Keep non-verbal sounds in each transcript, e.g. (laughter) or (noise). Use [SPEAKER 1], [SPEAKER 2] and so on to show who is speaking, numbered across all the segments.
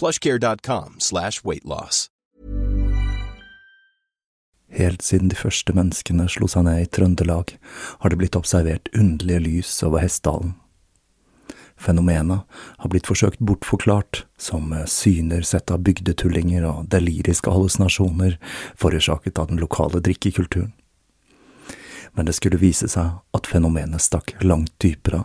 [SPEAKER 1] plushcare.com slash weightloss.
[SPEAKER 2] Helt siden de første menneskene slo seg ned i Trøndelag, har det blitt observert underlige lys over Hessdalen. Fenomenet har blitt forsøkt bortforklart som syner sett av bygdetullinger og deliriske hallusinasjoner forårsaket av den lokale drikkekulturen. Men det skulle vise seg at fenomenet stakk langt dypere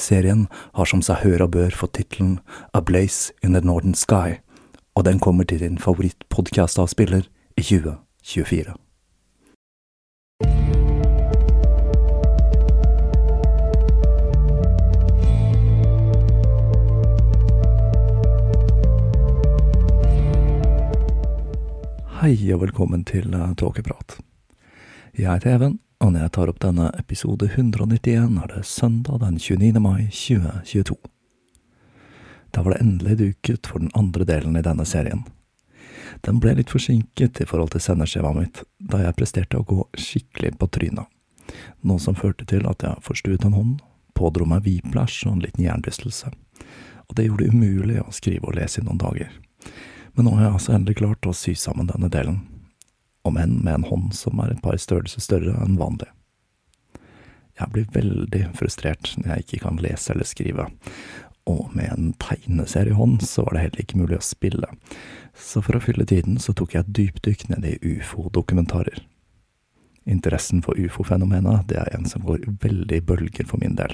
[SPEAKER 2] Serien har som seg hør og bør fått tittelen A Blaze in the Northern Sky, og den kommer til din favorittpodkastavspiller i 2024. Hei og velkommen til Tåkeprat. Jeg heter Even, og når jeg tar opp denne episode 191, er det søndag den 29. mai 2022. Da var det endelig duket for den andre delen i denne serien. Den ble litt forsinket i forhold til sendeskjemaet mitt, da jeg presterte å gå skikkelig på trynet, noe som førte til at jeg forstuet en hånd, pådro meg whiplash og en liten hjernerystelse, og det gjorde det umulig å skrive og lese i noen dager. Men nå har jeg altså endelig klart å sy sammen denne delen, om enn med en hånd som er et par størrelser større enn vanlig. Jeg blir veldig frustrert når jeg ikke kan lese eller skrive, og med en tegneseriehånd så var det heller ikke mulig å spille, så for å fylle tiden så tok jeg et dypdykk ned i ufo-dokumentarer. Interessen for ufo-fenomenet det er en som går veldig i bølger for min del,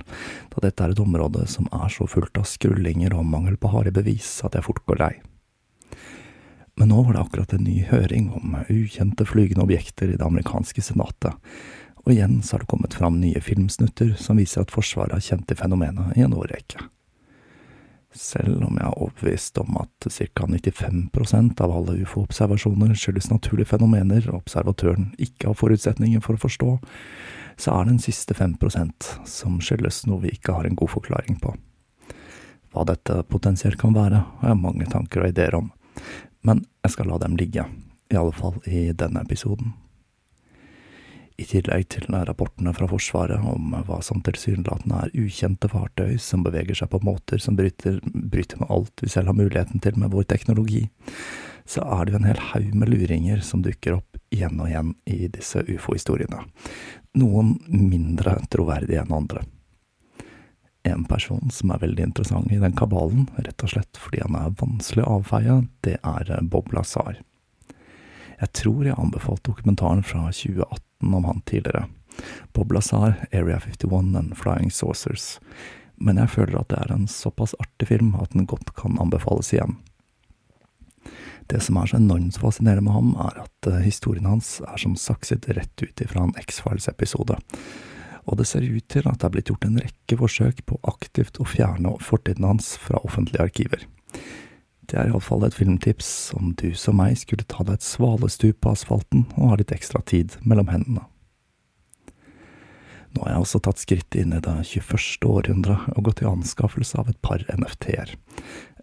[SPEAKER 2] da dette er et område som er så fullt av skrullinger og mangel på harde bevis at jeg fort går lei. Men nå var det akkurat en ny høring om ukjente flygende objekter i det amerikanske senatet, og igjen så har det kommet fram nye filmsnutter som viser at Forsvaret har kjent til fenomenet i en årrekke. Selv om jeg er overbevist om at ca 95% av alle ufo-observasjoner skyldes naturlige fenomener og observatøren ikke har forutsetninger for å forstå, så er det den siste 5% som skyldes noe vi ikke har en god forklaring på. Hva dette potensielt kan være, har jeg mange tanker og ideer om, men jeg skal la dem ligge, i alle fall i denne episoden. I tillegg til rapportene fra Forsvaret om hva som tilsynelatende er ukjente fartøy som beveger seg på måter som bryter, bryter med alt vi selv har muligheten til med vår teknologi, så er det jo en hel haug med luringer som dukker opp igjen og igjen i disse ufo-historiene, noen mindre troverdige enn andre en person som er veldig interessant i den kabalen, rett og slett fordi han er vanskelig å avfeie, det er eh, Bob Lazar. Jeg tror jeg anbefalte dokumentaren fra 2018 om han tidligere. Bob Lazar, Area 51 and Flying Saucers. Men jeg føler at det er en såpass artig film at den godt kan anbefales igjen. Det som er så enormt fascinerende med ham, er at eh, historien hans er som sakset rett ut ifra en X-Files-episode. Og det ser ut til at det er blitt gjort en rekke forsøk på aktivt å fjerne fortiden hans fra offentlige arkiver. Det er iallfall et filmtips om du som meg skulle ta deg et svalestup på asfalten og ha litt ekstra tid mellom hendene. Nå har jeg også tatt skrittet inn i det 21. århundret og gått i anskaffelse av et par NFT-er.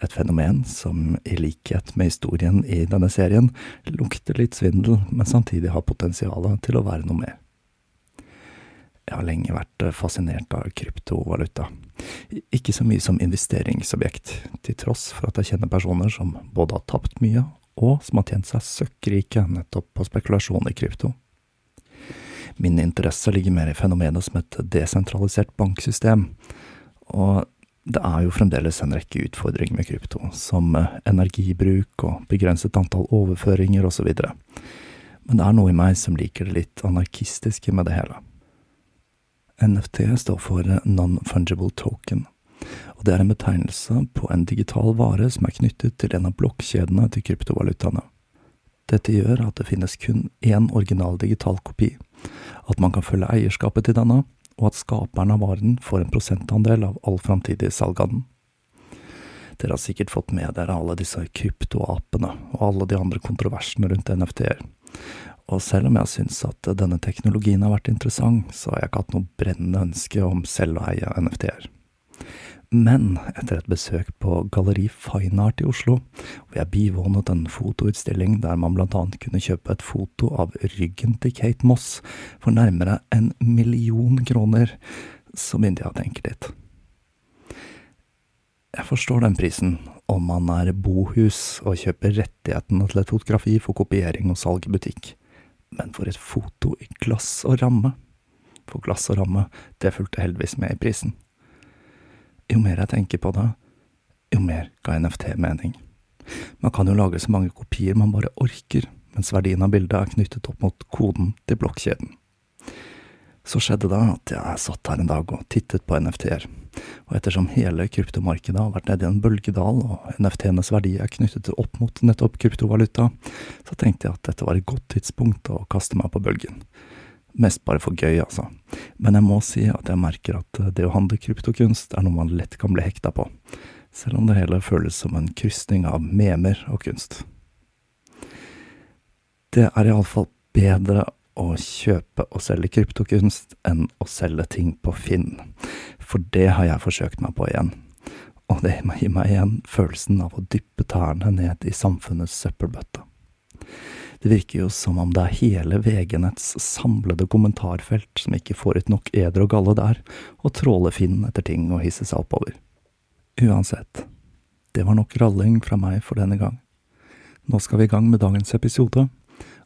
[SPEAKER 2] Et fenomen som, i likhet med historien i denne serien, lukter litt svindel, men samtidig har potensial til å være noe mer. Jeg har lenge vært fascinert av kryptovaluta. Ikke så mye som investeringsobjekt, til tross for at jeg kjenner personer som både har tapt mye, og som har tjent seg søkkrike nettopp på spekulasjon i krypto. Min interesse ligger mer i fenomenet som et desentralisert banksystem. Og det er jo fremdeles en rekke utfordringer med krypto, som energibruk og begrenset antall overføringer osv. Men det er noe i meg som liker det litt anarkistiske med det hele. NFT står for Non-Fungible Token, og det er en betegnelse på en digital vare som er knyttet til en av blokkjedene til kryptovalutaene. Dette gjør at det finnes kun én original digital kopi, at man kan følge eierskapet til denne, og at skaperen av varen får en prosentandel av all framtidig salg av den. Dere har sikkert fått med dere alle disse kryptoapene og alle de andre kontroversene rundt NFT-er. Og selv om jeg syns at denne teknologien har vært interessant, så har jeg ikke hatt noe brennende ønske om selv å eie NFT-er. Men etter et besøk på Galleri Fine Art i Oslo, hvor jeg bivånet en fotoutstilling der man blant annet kunne kjøpe et foto av ryggen til Kate Moss for nærmere en million kroner, så begynte jeg å tenke litt. Jeg forstår den prisen, om man er bohus og kjøper rettighetene til et fotografi for kopiering og salg i butikk, men for et foto i glass og ramme. For glass og ramme, det fulgte heldigvis med i prisen. Jo mer jeg tenker på det, jo mer ga NFT mening. Man kan jo lage så mange kopier man bare orker, mens verdien av bildet er knyttet opp mot koden til blokkjeden. Så skjedde det at jeg satt her en dag og tittet på NFT-er, og ettersom hele kryptomarkedet har vært nede i en bølgedal, og NFT-enes verdi er knyttet opp mot nettopp kryptovaluta, så tenkte jeg at dette var et godt tidspunkt å kaste meg på bølgen. Mest bare for gøy, altså. Men jeg må si at jeg merker at det å handle kryptokunst er noe man lett kan bli hekta på, selv om det hele føles som en krysning av memer og kunst. Det er iallfall bedre å kjøpe og selge kryptokunst enn å selge ting på Finn, for det har jeg forsøkt meg på igjen, og det gir meg igjen følelsen av å dyppe tærne ned i samfunnets søppelbøtte. Det virker jo som om det er hele VG-netts samlede kommentarfelt som ikke får ut nok eder og galle der, og tråler Finn etter ting å hisse seg oppover. Uansett, det var nok ralling fra meg for denne gang. Nå skal vi i gang med dagens episode,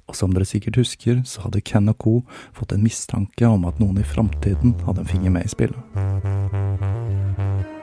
[SPEAKER 2] og som dere sikkert husker, så hadde Ken og co. fått en mistanke om at noen i framtiden hadde en finger med i spillet.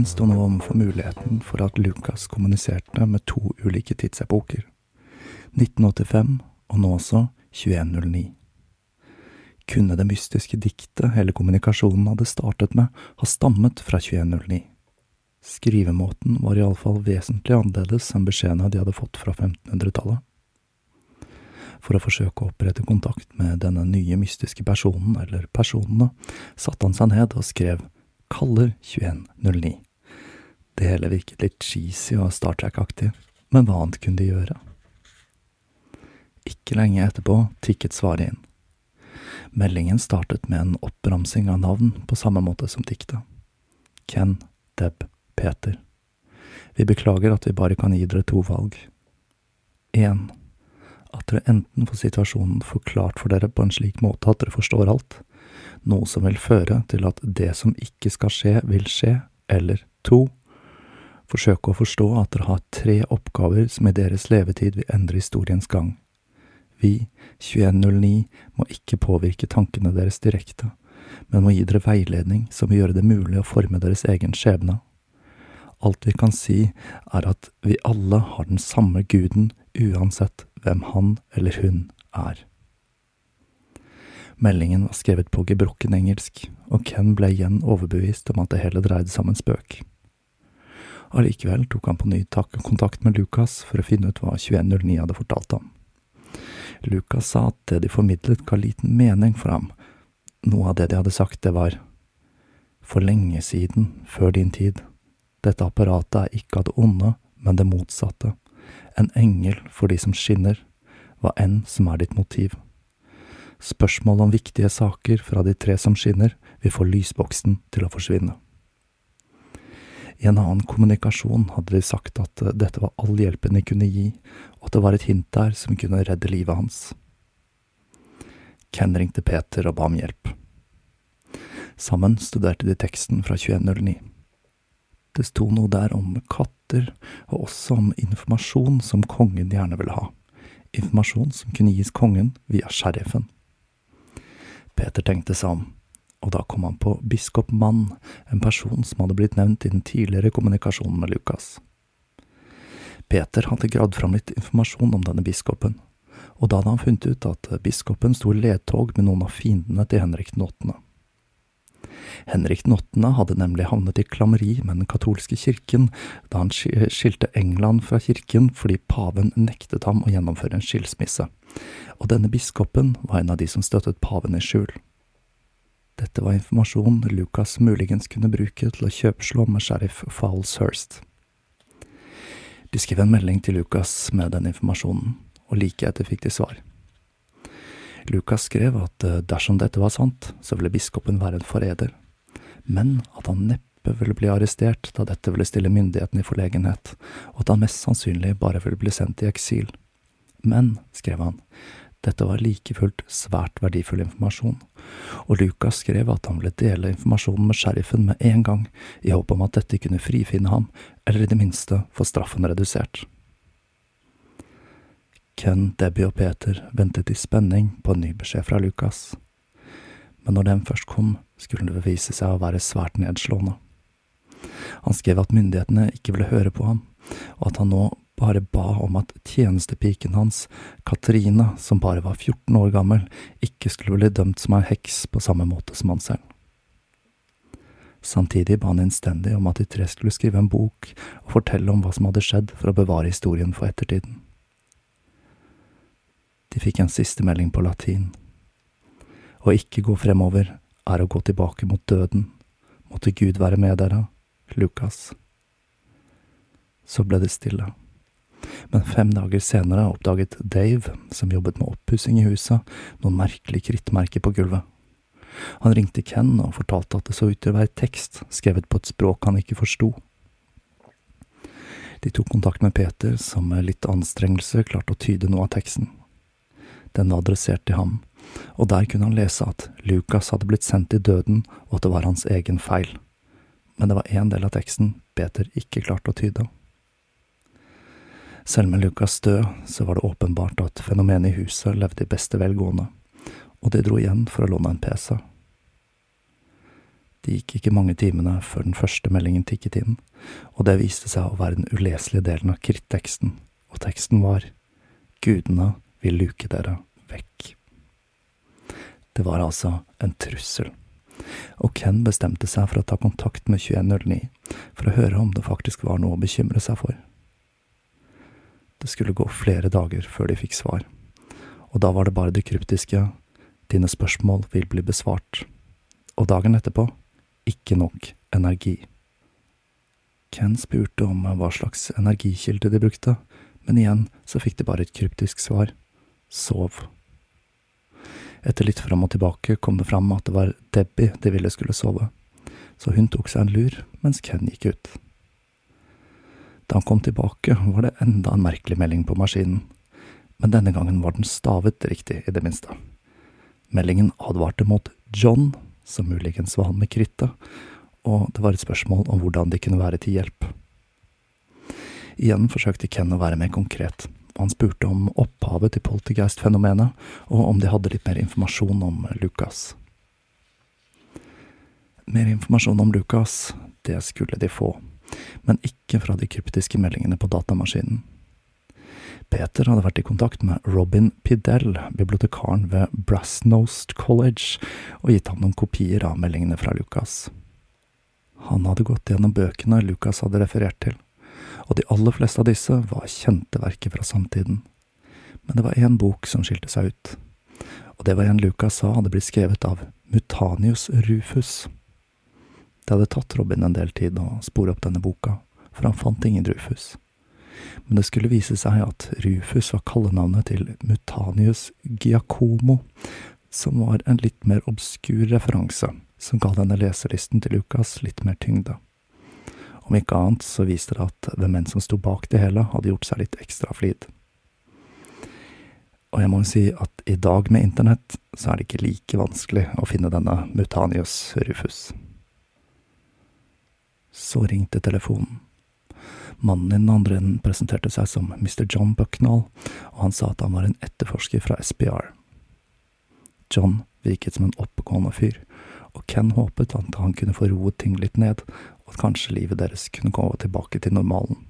[SPEAKER 2] Ken sto nå overfor muligheten for at Lucas kommuniserte med to ulike tidsepoker, 1985 og nå også 2109. Kunne det mystiske diktet hele kommunikasjonen hadde startet med, ha stammet fra 2109? Skrivemåten var iallfall vesentlig annerledes enn beskjedene de hadde fått fra 1500-tallet. For å forsøke å opprette kontakt med denne nye mystiske personen, eller personene, satte han seg ned og skrev kaller 2109. Det hele virket litt cheesy og Star Trek-aktig, men hva annet kunne de gjøre? Ikke lenge etterpå tikket svaret inn. Meldingen startet med en oppramsing av navn på samme måte som diktet. Ken, Deb, Peter. Vi beklager at vi bare kan gi dere to valg. 1. at dere enten får situasjonen forklart for dere på en slik måte at dere forstår alt, noe som vil føre til at det som ikke skal skje, vil skje, eller to, forsøke å forstå at dere har tre oppgaver som i deres levetid vil endre historiens gang. Vi, 2109, må ikke påvirke tankene deres direkte, men må gi dere veiledning som vil gjøre det mulig å forme deres egen skjebne. Alt vi kan si, er at vi alle har den samme guden uansett hvem han eller hun er. Meldingen var skrevet på gebrokken engelsk, og Ken ble igjen overbevist om at det hele dreide seg om en spøk. Allikevel tok han på ny kontakt med Lucas for å finne ut hva 2109 hadde fortalt ham. Lucas sa at det de formidlet ga liten mening for ham. Noe av det de hadde sagt, det var for lenge siden, før din tid. Dette apparatet er ikke av det onde, men det motsatte. En engel for de som skinner, hva enn som er ditt motiv. Spørsmål om viktige saker fra de tre som skinner, vil få lysboksen til å forsvinne. I en annen kommunikasjon hadde de sagt at eh, dette var all hjelpen de kunne gi, og at det var et hint der som kunne redde livet hans. Ken ringte Peter og ba om hjelp. Sammen studerte de teksten fra 2109. Det sto noe der om katter, og også om informasjon som kongen gjerne ville ha. Informasjon som kunne gis kongen via sheriffen. Peter tenkte seg om og da kom han på biskop Mann, en person som hadde blitt nevnt i den tidligere kommunikasjonen med Lukas. Peter hadde gravd fram litt informasjon om denne biskopen, og da hadde han funnet ut at biskopen sto i ledtog med noen av fiendene til Henrik den åttende. Henrik den åttende hadde nemlig havnet i klammeri med den katolske kirken da han skilte England fra kirken fordi paven nektet ham å gjennomføre en skilsmisse, og denne biskopen var en av de som støttet paven i skjul. Dette var informasjon Lucas muligens kunne bruke til å kjøpslå med sheriff Fowlshurst. De skrev en melding til Lucas med den informasjonen, og like etter fikk de svar. Lucas skrev at eh, dersom dette var sant, så ville biskopen være en forræder, men at han neppe ville bli arrestert da dette ville stille myndighetene i forlegenhet, og at han mest sannsynlig bare ville bli sendt i eksil. Men, skrev han, dette var like fullt svært verdifull informasjon, og Lucas skrev at han ville dele informasjonen med sheriffen med en gang, i håp om at dette kunne frifinne ham, eller i det minste få straffen redusert. Ken, Debbie og Peter ventet i spenning på en ny beskjed fra Lucas, men når den først kom, skulle det vise seg å være svært nedslående. Han skrev at myndighetene ikke ville høre på ham, og at han nå bare ba om at tjenestepiken hans, Katrine, som bare var 14 år gammel, ikke skulle bli dømt som ei heks på samme måte som han selv. Samtidig ba han innstendig om at de tre skulle skrive en bok og fortelle om hva som hadde skjedd for å bevare historien for ettertiden. De fikk en siste melding på latin. Å ikke gå fremover er å gå tilbake mot døden. Måtte Gud være med dere, Lukas. Så ble det stille men fem dager senere oppdaget Dave, som jobbet med oppussing i huset, noen merkelige krittmerker på gulvet. Han ringte Ken og fortalte at det så ut til å være tekst skrevet på et språk han ikke forsto. De tok kontakt med Peter, som med litt anstrengelse klarte å tyde noe av teksten. Den var adressert til ham, og der kunne han lese at Lukas hadde blitt sendt i døden, og at det var hans egen feil. Men det var én del av teksten Peter ikke klarte å tyde. Selv med Lukas død, så var det åpenbart at fenomenet i huset levde i beste velgående, og de dro igjen for å låne en PC. Det gikk ikke mange timene før den første meldingen tikket inn, og det viste seg å være den uleselige delen av kritteksten, og teksten var Gudene vil luke dere vekk. Det var altså en trussel, og Ken bestemte seg for å ta kontakt med 2109 for å høre om det faktisk var noe å bekymre seg for. Det skulle gå flere dager før de fikk svar, og da var det bare det kryptiske Dine spørsmål vil bli besvart. Og dagen etterpå ikke nok energi. Ken spurte om hva slags energikilde de brukte, men igjen så fikk de bare et kryptisk svar sov. Etter litt fram og tilbake kom det fram at det var Debbie de ville skulle sove, så hun tok seg en lur mens Ken gikk ut. Da han kom tilbake, var det enda en merkelig melding på maskinen, men denne gangen var den stavet riktig, i det minste. Meldingen advarte mot John, som muligens var han med krittet, og det var et spørsmål om hvordan de kunne være til hjelp. Igjen forsøkte Ken å være mer konkret, og Han spurte om opphavet til poltergeist-fenomenet, og om de hadde litt mer informasjon om Lukas. Mer informasjon om Lukas, det skulle de få, men ikke fra de kryptiske meldingene på datamaskinen. Peter hadde vært i kontakt med Robin Pidell, bibliotekaren ved Brassnost College, og gitt ham noen kopier av meldingene fra Lukas. Han hadde gått gjennom bøkene Lukas hadde referert til, og de aller fleste av disse var kjente verker fra samtiden. Men det var én bok som skilte seg ut, og det var en Lukas sa hadde blitt skrevet av Mutanius Rufus. Det hadde tatt Robin en del tid å spore opp denne boka, for han fant ingen Rufus. Men det skulle vise seg at Rufus var kallenavnet til Mutanius Giacomo, som var en litt mer obskur referanse, som ga denne leselisten til Lukas litt mer tyngde. Om ikke annet så viste det at hvem enn som sto bak det hele, hadde gjort seg litt ekstra flid. Og jeg må jo si at i dag med internett så er det ikke like vanskelig å finne denne Mutanius Rufus. Så ringte telefonen. Mannen i den andre enden presenterte seg som Mr. John Bucknall, og han sa at han var en etterforsker fra SPR. John virket som en oppegående fyr, og Ken håpet at han kunne få roet ting litt ned, og at kanskje livet deres kunne gå tilbake til normalen.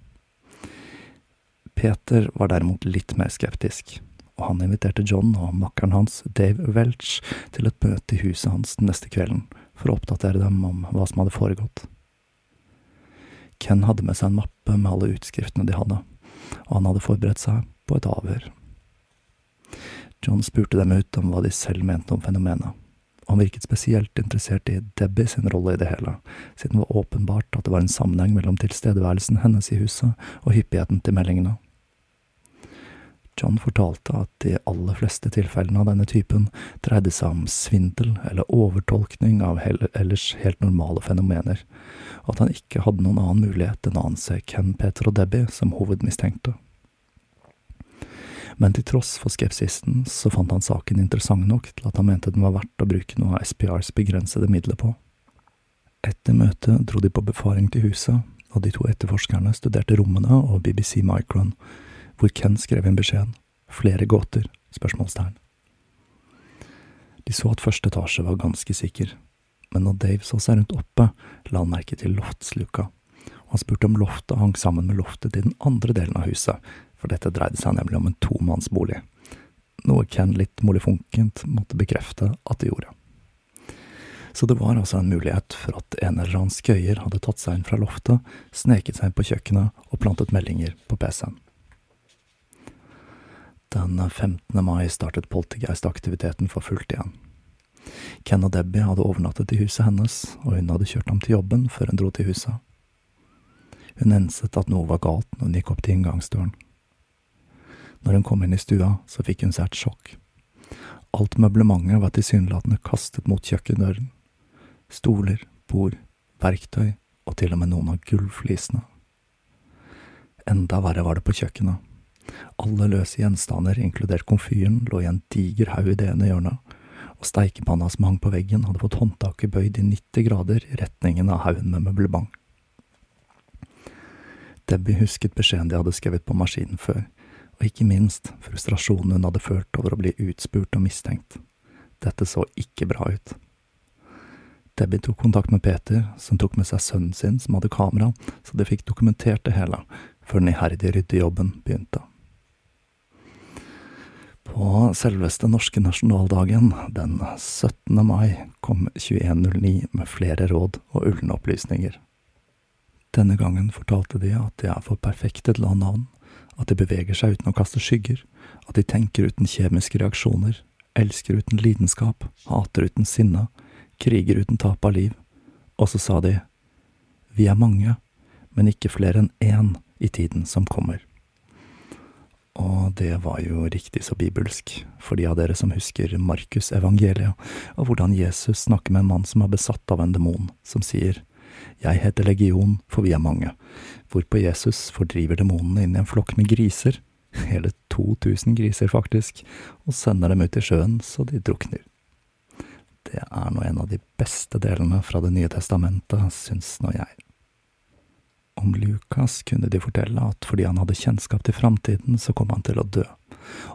[SPEAKER 2] Peter var derimot litt mer skeptisk, og han inviterte John og makkeren hans, Dave Welch, til et møte i huset hans den neste kvelden, for å oppdatere dem om hva som hadde foregått. Ken hadde med seg en mappe med alle utskriftene de hadde, og han hadde forberedt seg på et avhør. John spurte dem ut om hva de selv mente om fenomenet, og han virket spesielt interessert i Debbie sin rolle i det hele, siden det var åpenbart at det var en sammenheng mellom tilstedeværelsen hennes i huset og hyppigheten til meldingene. John fortalte at de aller fleste tilfellene av denne typen dreide seg om svindel eller overtolkning av ellers helt normale fenomener, og at han ikke hadde noen annen mulighet enn å anse Ken, Peter og Debbie som hovedmistenkte. Men til tross for skepsisen så fant han saken interessant nok til at han mente den var verdt å bruke noe av SPRs begrensede midler på. Etter møtet dro de på befaring til huset, og de to etterforskerne studerte rommene og BBC Micron, hvor Ken skrev inn beskjeden Flere gåter? spørsmålstegn. De så at første etasje var ganske sikker, men når Dave så seg rundt oppe, la han merke til loftsluka, og han spurte om loftet hang sammen med loftet til den andre delen av huset, for dette dreide seg nemlig om en tomannsbolig, noe Ken litt molefonkent måtte bekrefte at det gjorde. Så det var altså en mulighet for at en eller annen skøyer hadde tatt seg inn fra loftet, sneket seg inn på kjøkkenet og plantet meldinger på PC-en. Den 15. mai startet poltergeistaktiviteten for fullt igjen. Ken og Debbie hadde overnattet i huset hennes, og hun hadde kjørt ham til jobben før hun dro til huset. Hun enset at noe var galt når hun gikk opp til inngangsdøren. Når hun kom inn i stua, så fikk hun seg et sjokk. Alt møblementet var tilsynelatende kastet mot kjøkkendøren. Stoler, bord, verktøy og til og med noen av gulvflisene. Enda verre var det på kjøkkenet. Alle løse gjenstander, inkludert komfyren, lå i en diger haug i det ene hjørnet, og steikepanna som hang på veggen, hadde fått håndtaket bøyd i 90 grader i retningen av haugen med møblement. Debbie husket beskjeden de hadde skrevet på maskinen før, og ikke minst frustrasjonen hun hadde følt over å bli utspurt og mistenkt. Dette så ikke bra ut. Debbie tok kontakt med Peter, som tok med seg sønnen sin, som hadde kamera, så de fikk dokumentert det hele, før den iherdige ryddejobben begynte. På selveste norske nasjonaldagen, den 17. mai, kom 2109 med flere råd og ulne opplysninger. Denne gangen fortalte de at de er for perfekte til å ha navn, at de beveger seg uten å kaste skygger, at de tenker uten kjemiske reaksjoner, elsker uten lidenskap, hater uten sinne, kriger uten tap av liv, og så sa de, vi er mange, men ikke flere enn én i tiden som kommer. Og det var jo riktig så bibelsk, for de av dere som husker Markus evangeliet, og hvordan Jesus snakker med en mann som er besatt av en demon, som sier Jeg heter Legion, for vi er mange, hvorpå Jesus fordriver demonene inn i en flokk med griser, (laughs) hele 2000 griser faktisk, og sender dem ut i sjøen så de drukner. Det er nå en av de beste delene fra Det nye testamentet, syns nå jeg. Om Lucas kunne de fortelle at fordi han hadde kjennskap til framtiden, så kom han til å dø,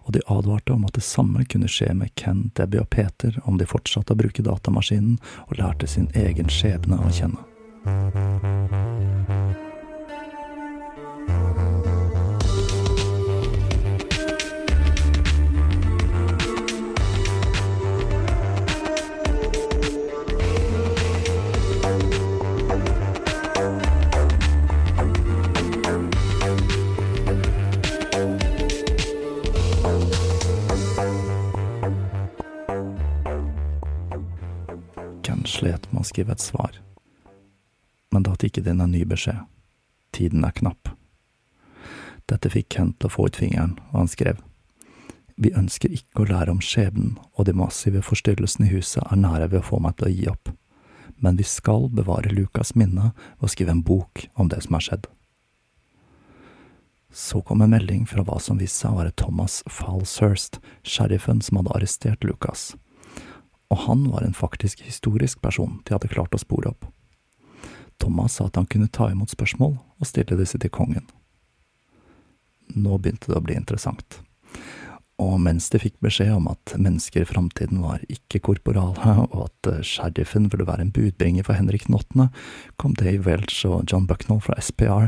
[SPEAKER 2] og de advarte om at det samme kunne skje med Ken, Debbie og Peter om de fortsatte å bruke datamaskinen og lærte sin egen skjebne å kjenne. Å skrive et svar, men da tikket inn en ny beskjed. Tiden er knapp. Dette fikk Kent til å få ut fingeren, og han skrev. Vi ønsker ikke å lære om skjebnen, og de massive forstyrrelsene i huset er nære ved å få meg til å gi opp, men vi skal bevare Lukas minne og skrive en bok om det som har skjedd. Så kom en melding fra hva som viste seg å være Thomas Falshurst, sheriffen som hadde arrestert Lucas. Og han var en faktisk historisk person de hadde klart å spore opp. Thomas sa at han kunne ta imot spørsmål og stille disse til kongen. Nå begynte det å bli interessant. Og mens de fikk beskjed om at mennesker i framtiden var ikke-korporale, (laughs) og at eh, sheriffen ville være en budbringer for Henrik den åttende, kom Dave Welch og John Bucknell fra SPR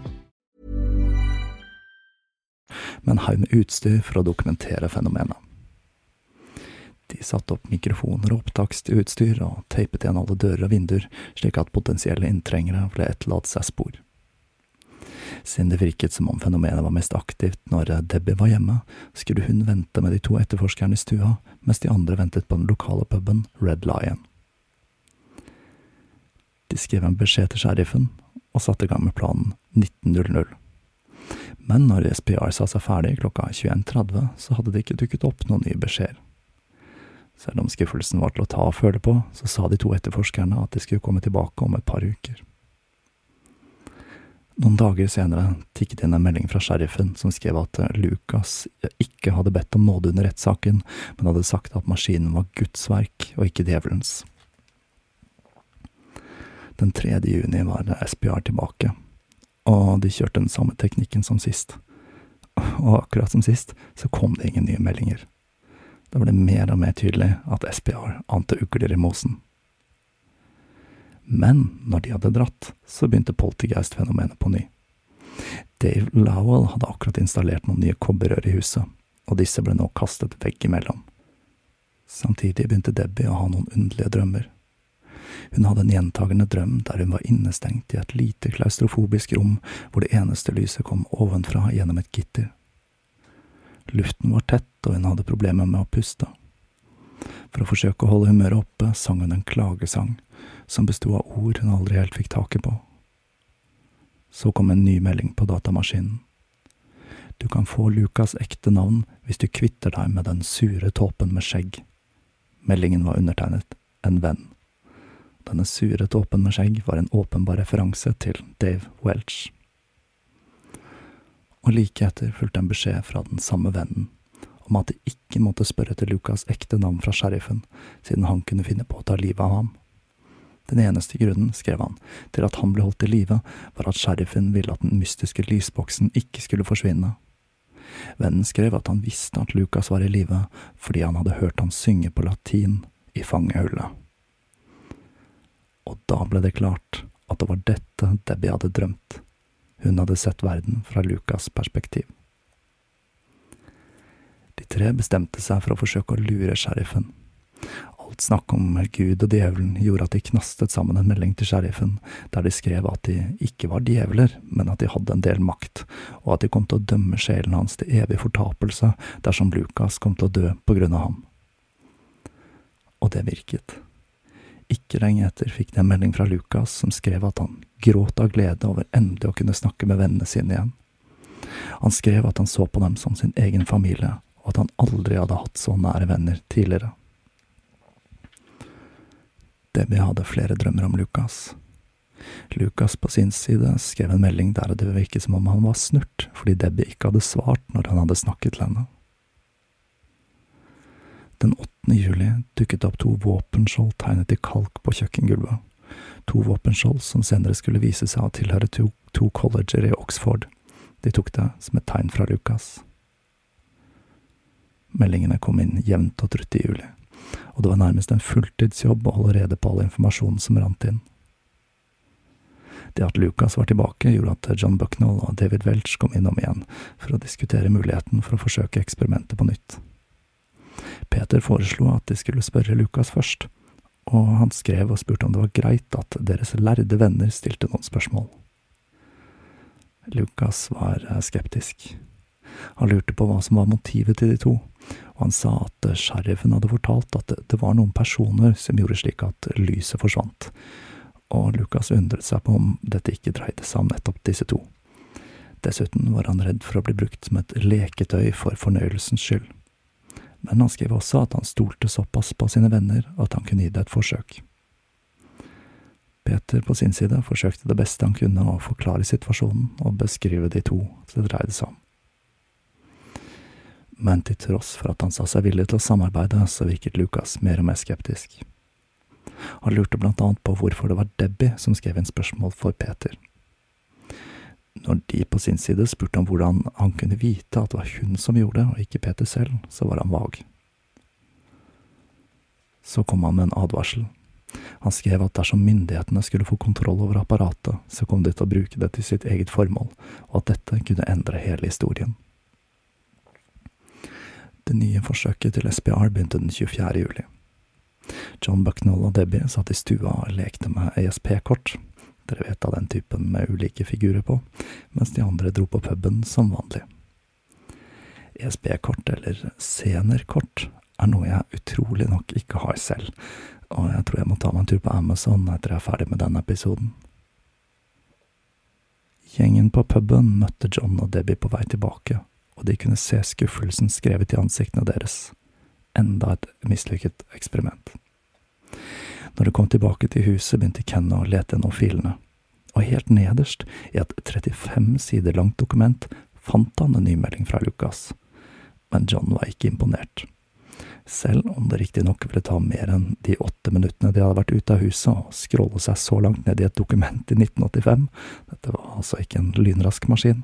[SPEAKER 2] med en haug med utstyr for å dokumentere fenomenet. De satte opp mikrofoner og opptaksutstyr og teipet igjen alle dører og vinduer, slik at potensielle inntrengere ble etterlatt seg spor. Siden det virket som om fenomenet var mest aktivt når Debbie var hjemme, skulle hun vente med de to etterforskerne i stua, mens de andre ventet på den lokale puben Red Lion. De skrev en beskjed til sheriffen og satte i gang med planen 1900. Men når SPR sa seg ferdig klokka 21.30, så hadde det ikke dukket opp noen nye beskjeder. Selv om skuffelsen var til å ta og føle på, så sa de to etterforskerne at de skulle komme tilbake om et par uker. Noen dager senere tikket inn en melding fra sheriffen som skrev at Lucas ikke hadde bedt om nåde under rettssaken, men hadde sagt at maskinen var Guds verk og ikke djevelens. Den 3. juni var SPR tilbake, og de kjørte den samme teknikken som sist. Og akkurat som sist, så kom det ingen nye meldinger. Da ble det mer og mer tydelig at SPR ante ugler i mosen. Men når de hadde dratt, så begynte poltergeist-fenomenet på ny. Dave Lowell hadde akkurat installert noen nye kobberrør i huset, og disse ble nå kastet veggimellom. Samtidig begynte Debbie å ha noen underlige drømmer. Hun hadde en gjentagende drøm der hun var innestengt i et lite klaustrofobisk rom hvor det eneste lyset kom ovenfra gjennom et gitter. Luften var tett, og hun hadde problemer med å puste. For å forsøke å holde humøret oppe sang hun en klagesang, som besto av ord hun aldri helt fikk taket på. Så kom en ny melding på datamaskinen. Du kan få Lukas' ekte navn hvis du kvitter deg med den sure tåpen med skjegg. Meldingen var undertegnet En venn. Denne sure tåpen med skjegg var en åpenbar referanse til Dave Welch. Og like etter fulgte en beskjed fra den samme vennen om at de ikke måtte spørre etter Lucas' ekte navn fra sheriffen, siden han kunne finne på å ta livet av ham. Den eneste grunnen, skrev han, til at han ble holdt i live, var at sheriffen ville at den mystiske lysboksen ikke skulle forsvinne. Vennen skrev at han visste at Lucas var i live fordi han hadde hørt han synge på latin i fangehullet. Og da ble det klart at det var dette Debbie hadde drømt. Hun hadde sett verden fra Lukas' perspektiv. De tre bestemte seg for å forsøke å lure sheriffen. Alt snakk om Gud og djevelen gjorde at de knastet sammen en melding til sheriffen, der de skrev at de ikke var djevler, men at de hadde en del makt, og at de kom til å dømme sjelen hans til evig fortapelse dersom Lukas kom til å dø på grunn av ham. Og det virket. Ikke lenge etter fikk de en melding fra Lukas som skrev at han gråt av glede over endelig å kunne snakke med vennene sine igjen. Han skrev at han så på dem som sin egen familie, og at han aldri hadde hatt så nære venner tidligere. Debbie hadde flere drømmer om Lukas. Lukas på sin side skrev en melding der det virket som om han var snurt fordi Debbie ikke hadde svart når han hadde snakket til henne. Den 8. juli dukket opp to våpenskjold tegnet i kalk på kjøkkengulvet. To våpenskjold som senere skulle vise seg å tilhøre to, to colleger i Oxford. De tok det som et tegn fra Lukas. Meldingene kom inn jevnt og trutt i juli, og det var nærmest en fulltidsjobb å holde rede på all informasjonen som rant inn. Det at Lucas var tilbake, gjorde at John Bucknell og David Welch kom innom igjen for å diskutere muligheten for å forsøke eksperimentet på nytt. Peter foreslo at de skulle spørre Lukas først, og han skrev og spurte om det var greit at deres lærde venner stilte noen spørsmål. Lukas var skeptisk. Han lurte på hva som var motivet til de to, og han sa at sheriffen hadde fortalt at det var noen personer som gjorde slik at lyset forsvant, og Lukas undret seg på om dette ikke dreide seg om nettopp disse to. Dessuten var han redd for å bli brukt som et leketøy for fornøyelsens skyld. Men han skrev også at han stolte såpass på sine venner at han kunne gi det et forsøk. Peter på sin side forsøkte det beste han kunne å forklare situasjonen og beskrive de to det dreide seg om men til tross for at han sa seg villig til å samarbeide, så virket Lucas mer og mer skeptisk. Han lurte blant annet på hvorfor det var Debbie som skrev inn spørsmål for Peter. Når de på sin side spurte om hvordan han kunne vite at det var hun som gjorde det, og ikke Peter selv, så var han vag. Så kom han med en advarsel. Han skrev at dersom myndighetene skulle få kontroll over apparatet, så kom de til å bruke det til sitt eget formål, og at dette kunne endre hele historien. Det nye forsøket til SPR begynte den 24. juli. John Bucknell og Debbie satt i stua og lekte med ESP-kort, dere vet av den typen med ulike figurer på, mens de andre dro på puben som vanlig. ESB-kort, eller scenerkort, er noe jeg utrolig nok ikke har selv, og jeg tror jeg må ta meg en tur på Amazon etter jeg er ferdig med denne episoden. Gjengen på puben møtte John og Debbie på vei tilbake, og de kunne se skuffelsen skrevet i ansiktene deres. Enda et mislykket eksperiment. Når de kom tilbake til huset, begynte Kenna å lete gjennom filene, og helt nederst, i et 35 sider langt dokument, fant han en ny melding fra Lucas, men John var ikke imponert. Selv om det riktignok ville ta mer enn de åtte minuttene de hadde vært ute av huset, og scrolle seg så langt ned i et dokument i 1985, dette var altså ikke en lynrask maskin,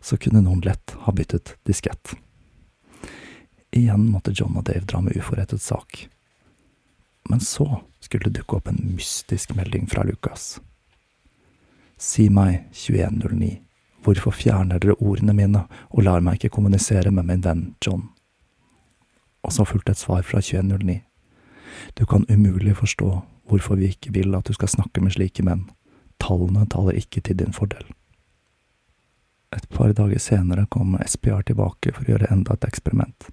[SPEAKER 2] så kunne noen lett ha byttet diskett. Igjen måtte John og Dave dra med uforrettet sak. Men så skulle det dukke opp en mystisk melding fra Lukas. Si meg, 2109, hvorfor fjerner dere ordene mine og lar meg ikke kommunisere med min venn John? Og så fulgte et svar fra 2109. Du kan umulig forstå hvorfor vi ikke vil at du skal snakke med slike menn. Tallene taler ikke til din fordel. Et par dager senere kom SPR tilbake for å gjøre enda et eksperiment.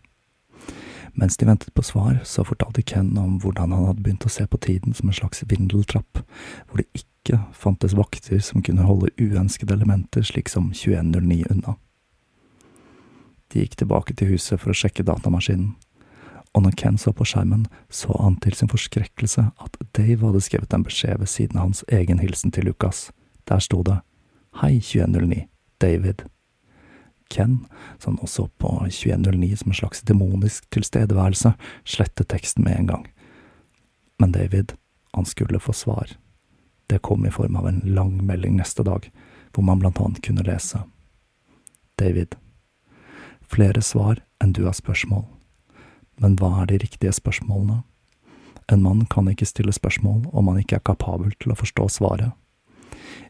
[SPEAKER 2] Mens de ventet på svar, så fortalte Ken om hvordan han hadde begynt å se på tiden som en slags vindeltrapp, hvor det ikke fantes vakter som kunne holde uønskede elementer slik som 2109 unna. De gikk tilbake til huset for å sjekke datamaskinen, og når Ken så på skjermen, så han til sin forskrekkelse at Dave hadde skrevet en beskjed ved siden av hans egen hilsen til Lucas. Der sto det Hei, 2109. David. Ken, som nå så på 2109 som en slags demonisk tilstedeværelse, slettet teksten med en gang. Men David, han skulle få svar. Det kom i form av en lang melding neste dag, hvor man blant annet kunne lese. David. Flere svar enn du har spørsmål. Men hva er de riktige spørsmålene? En mann kan ikke stille spørsmål om han ikke er kapabel til å forstå svaret.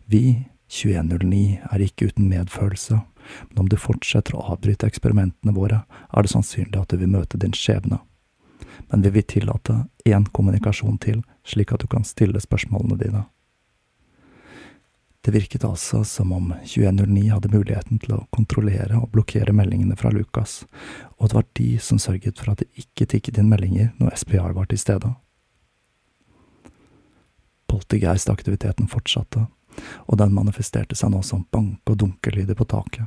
[SPEAKER 2] Vi, 2109, er ikke uten medfølelse, men om du fortsetter å avbryte eksperimentene våre, er det sannsynlig at du vil møte din skjebne. Men vi vil tillate én kommunikasjon til, slik at du kan stille spørsmålene dine. Det virket altså som om 2109 hadde muligheten til å kontrollere og blokkere meldingene fra Lucas, og det var de som sørget for at det ikke tikket inn meldinger når SPR var til stede. Poltergeist-aktiviteten fortsatte, og den manifesterte seg nå som banke- og dunkelyder på taket.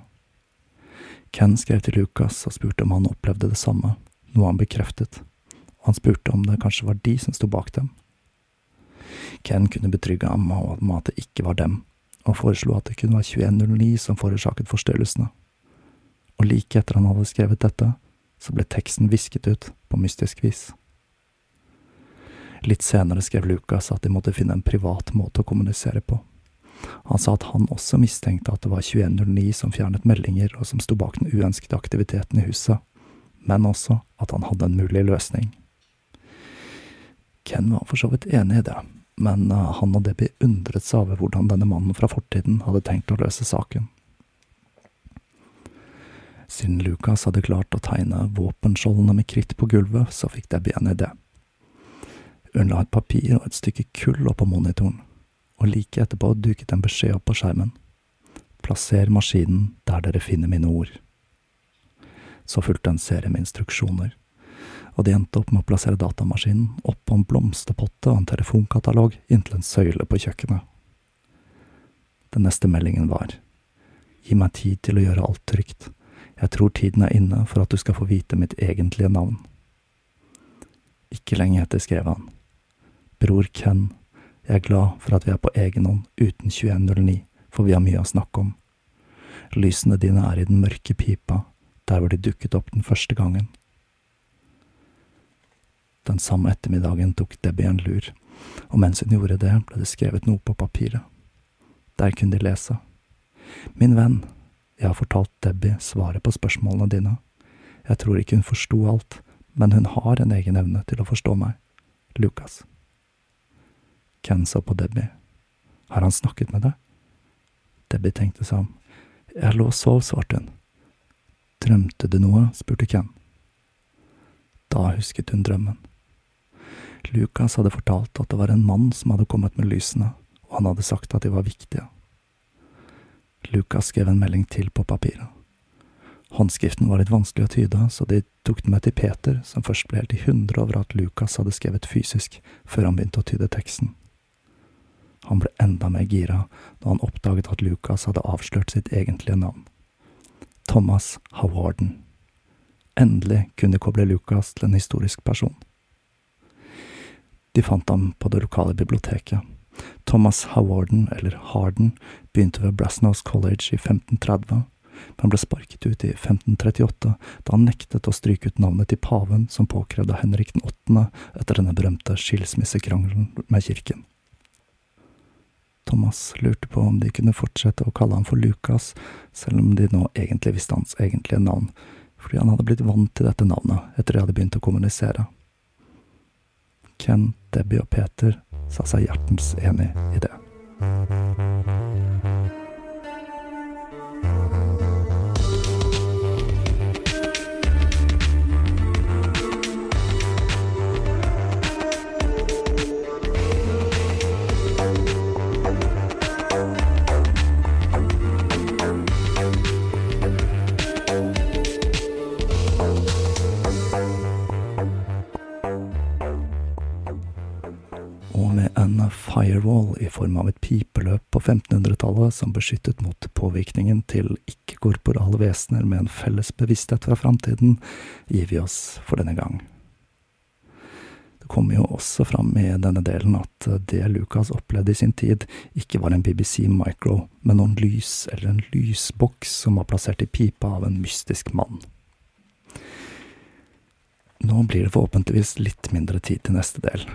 [SPEAKER 2] Ken skrev til Lucas og spurte om han opplevde det samme, noe han bekreftet, og han spurte om det kanskje var de som sto bak dem. Ken kunne betrygge ham om at det ikke var dem, og foreslo at det kunne være 2109 som forårsaket forstyrrelsene. Og like etter han hadde skrevet dette, så ble teksten visket ut på mystisk vis. Litt senere skrev Lucas at de måtte finne en privat måte å kommunisere på. Han sa at han også mistenkte at det var 2109 som fjernet meldinger og som sto bak den uønskede aktiviteten i huset, men også at han hadde en mulig løsning. Ken var for så vidt enig i det, men eh, han og Debbie undret seg over hvordan denne mannen fra fortiden hadde tenkt å løse saken. Siden Lucas hadde klart å tegne våpenskjoldene med kritt på gulvet, så fikk Debbie en idé. Hun la et papir og et stykke kull oppå monitoren, og like etterpå duket en beskjed opp på skjermen. Plasser maskinen der dere finner mine ord. Så fulgte en serie med instruksjoner og de endte opp med å plassere datamaskinen oppå en blomsterpotte og en telefonkatalog inntil en søyle på kjøkkenet. Den neste meldingen var Gi meg tid til å gjøre alt trygt. Jeg tror tiden er inne for at du skal få vite mitt egentlige navn. Ikke lenge etter skrev han Bror Ken, jeg er glad for at vi er på egen hånd uten 2109, for vi har mye å snakke om. Lysene dine er i den mørke pipa, der hvor de dukket opp den første gangen. Den samme ettermiddagen tok Debbie en lur, og mens hun gjorde det, ble det skrevet noe på papiret. Der kunne de lese. Min venn, jeg har fortalt Debbie svaret på spørsmålene dine. Jeg tror ikke hun forsto alt, men hun har en egen evne til å forstå meg. Lucas. Ken så på Debbie. Har han snakket med deg? Debbie tenkte seg om. Jeg lå og sov, svarte hun. Drømte du noe? spurte Ken. Da husket hun drømmen. Lukas hadde fortalt at det var en mann som hadde kommet med lysene, og han hadde sagt at de var viktige. Lukas skrev en melding til på papiret. Håndskriften var litt vanskelig å tyde, så de tok den med til Peter, som først ble helt i hundre over at Lukas hadde skrevet fysisk, før han begynte å tyde teksten. Han ble enda mer gira da han oppdaget at Lukas hadde avslørt sitt egentlige navn. Thomas Howarden. Endelig kunne de koble Lukas til en historisk person. De fant ham på det lokale biblioteket. Thomas Howarden, eller Harden, begynte ved Brasnose College i 1530, men ble sparket ut i 1538 da han nektet å stryke ut navnet til paven som påkrevde Henrik den 8. etter denne berømte skilsmissekrangelen med kirken. Thomas lurte på om de kunne fortsette å kalle ham for Lukas, selv om de nå egentlig visste hans egentlige navn, fordi han hadde blitt vant til dette navnet etter de hadde begynt å kommunisere. Ken, Debbie og Peter sa seg hjertens enig i det. Form av et pipeløp på 1500-tallet som beskyttet mot påvirkningen til ikke-korporale vesener med en felles bevissthet fra framtiden, gir vi oss for denne gang. Det kommer jo også fram i denne delen at det Lucas opplevde i sin tid, ikke var en BBC Micro, men noen lys eller en lysboks som var plassert i pipa av en mystisk mann. Nå blir det forhåpentligvis litt mindre tid til neste del,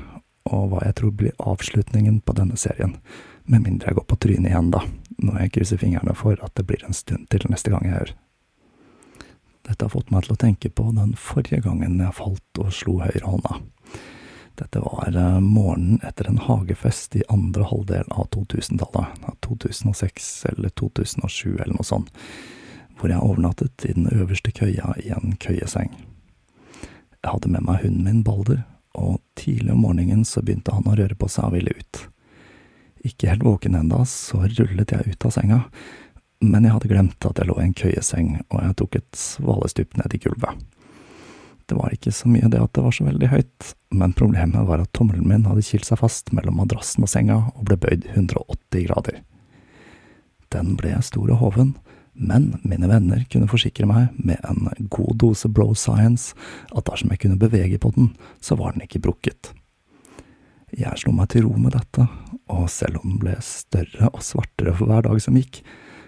[SPEAKER 2] og hva jeg tror blir avslutningen på denne serien, med mindre jeg går på trynet igjen, da, når jeg krysser fingrene for at det blir en stund til neste gang jeg hører. Dette har fått meg til å tenke på den forrige gangen jeg falt og slo høyrehånda. Dette var eh, morgenen etter en hagefest i andre halvdel av 2000-tallet, 2006 eller 2007 eller noe sånt, hvor jeg overnattet i den øverste køya i en køyeseng. Jeg hadde med meg hunden min Balder, og tidlig om morgenen så begynte han å røre på seg og ville ut. Ikke helt våken enda, så rullet jeg ut av senga, men jeg hadde glemt at jeg lå i en køyeseng, og jeg tok et svalestup ned i gulvet. Det var ikke så mye det at det var så veldig høyt, men problemet var at tommelen min hadde kilt seg fast mellom madrassen og senga og ble bøyd 180 grader. Den ble stor og hoven, men mine venner kunne forsikre meg med en god dose bro science at dersom jeg kunne bevege på den, så var den ikke brukket. Jeg slo meg til ro med dette, og selv om den ble større og svartere for hver dag som gikk,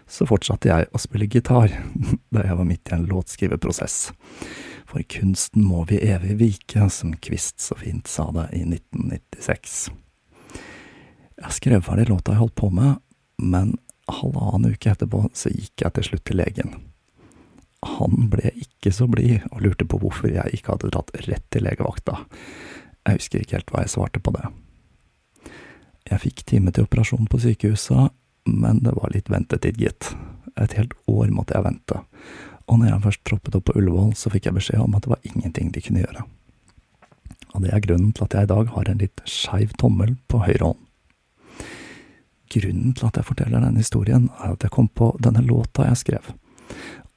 [SPEAKER 2] så fortsatte jeg å spille gitar (laughs) da jeg var midt i en låtskriveprosess. For kunsten må vi evig vike, som Kvist så fint sa det i 1996. Jeg skrev ferdig låta jeg holdt på med, men halvannen uke etterpå så gikk jeg til slutt til legen. Han ble ikke så blid og lurte på hvorfor jeg ikke hadde dratt rett til legevakta. Jeg husker ikke helt hva jeg svarte på det. Jeg fikk time til operasjon på sykehuset, men det var litt ventetid, gitt. Et helt år måtte jeg vente, og når jeg først troppet opp på Ullevål, så fikk jeg beskjed om at det var ingenting de kunne gjøre. Og det er grunnen til at jeg i dag har en litt skeiv tommel på høyre hånd. Grunnen til at jeg forteller denne historien, er at jeg kom på denne låta jeg skrev.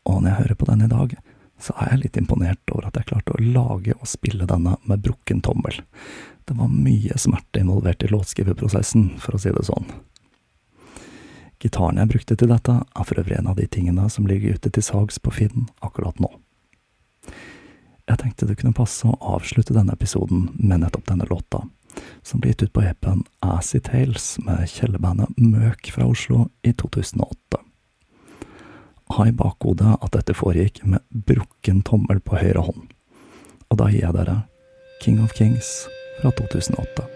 [SPEAKER 2] Og når jeg hører på den i dag, så er jeg litt imponert over at jeg klarte å lage og spille denne med brukken tommel. Det var mye smerte involvert i låtskriveprosessen, for å si det sånn. Gitaren jeg brukte til dette, er for øvrig en av de tingene som ligger ute til salgs på Finn akkurat nå. Jeg tenkte det kunne passe å avslutte denne episoden med nettopp denne låta, som ble gitt ut på EP-en Assy Tales med kjellerbandet Møk fra Oslo i 2008. Ha i bakhodet at dette foregikk med brukken tommel på høyre hånd, og da gir jeg dere King of Kings fra 2008.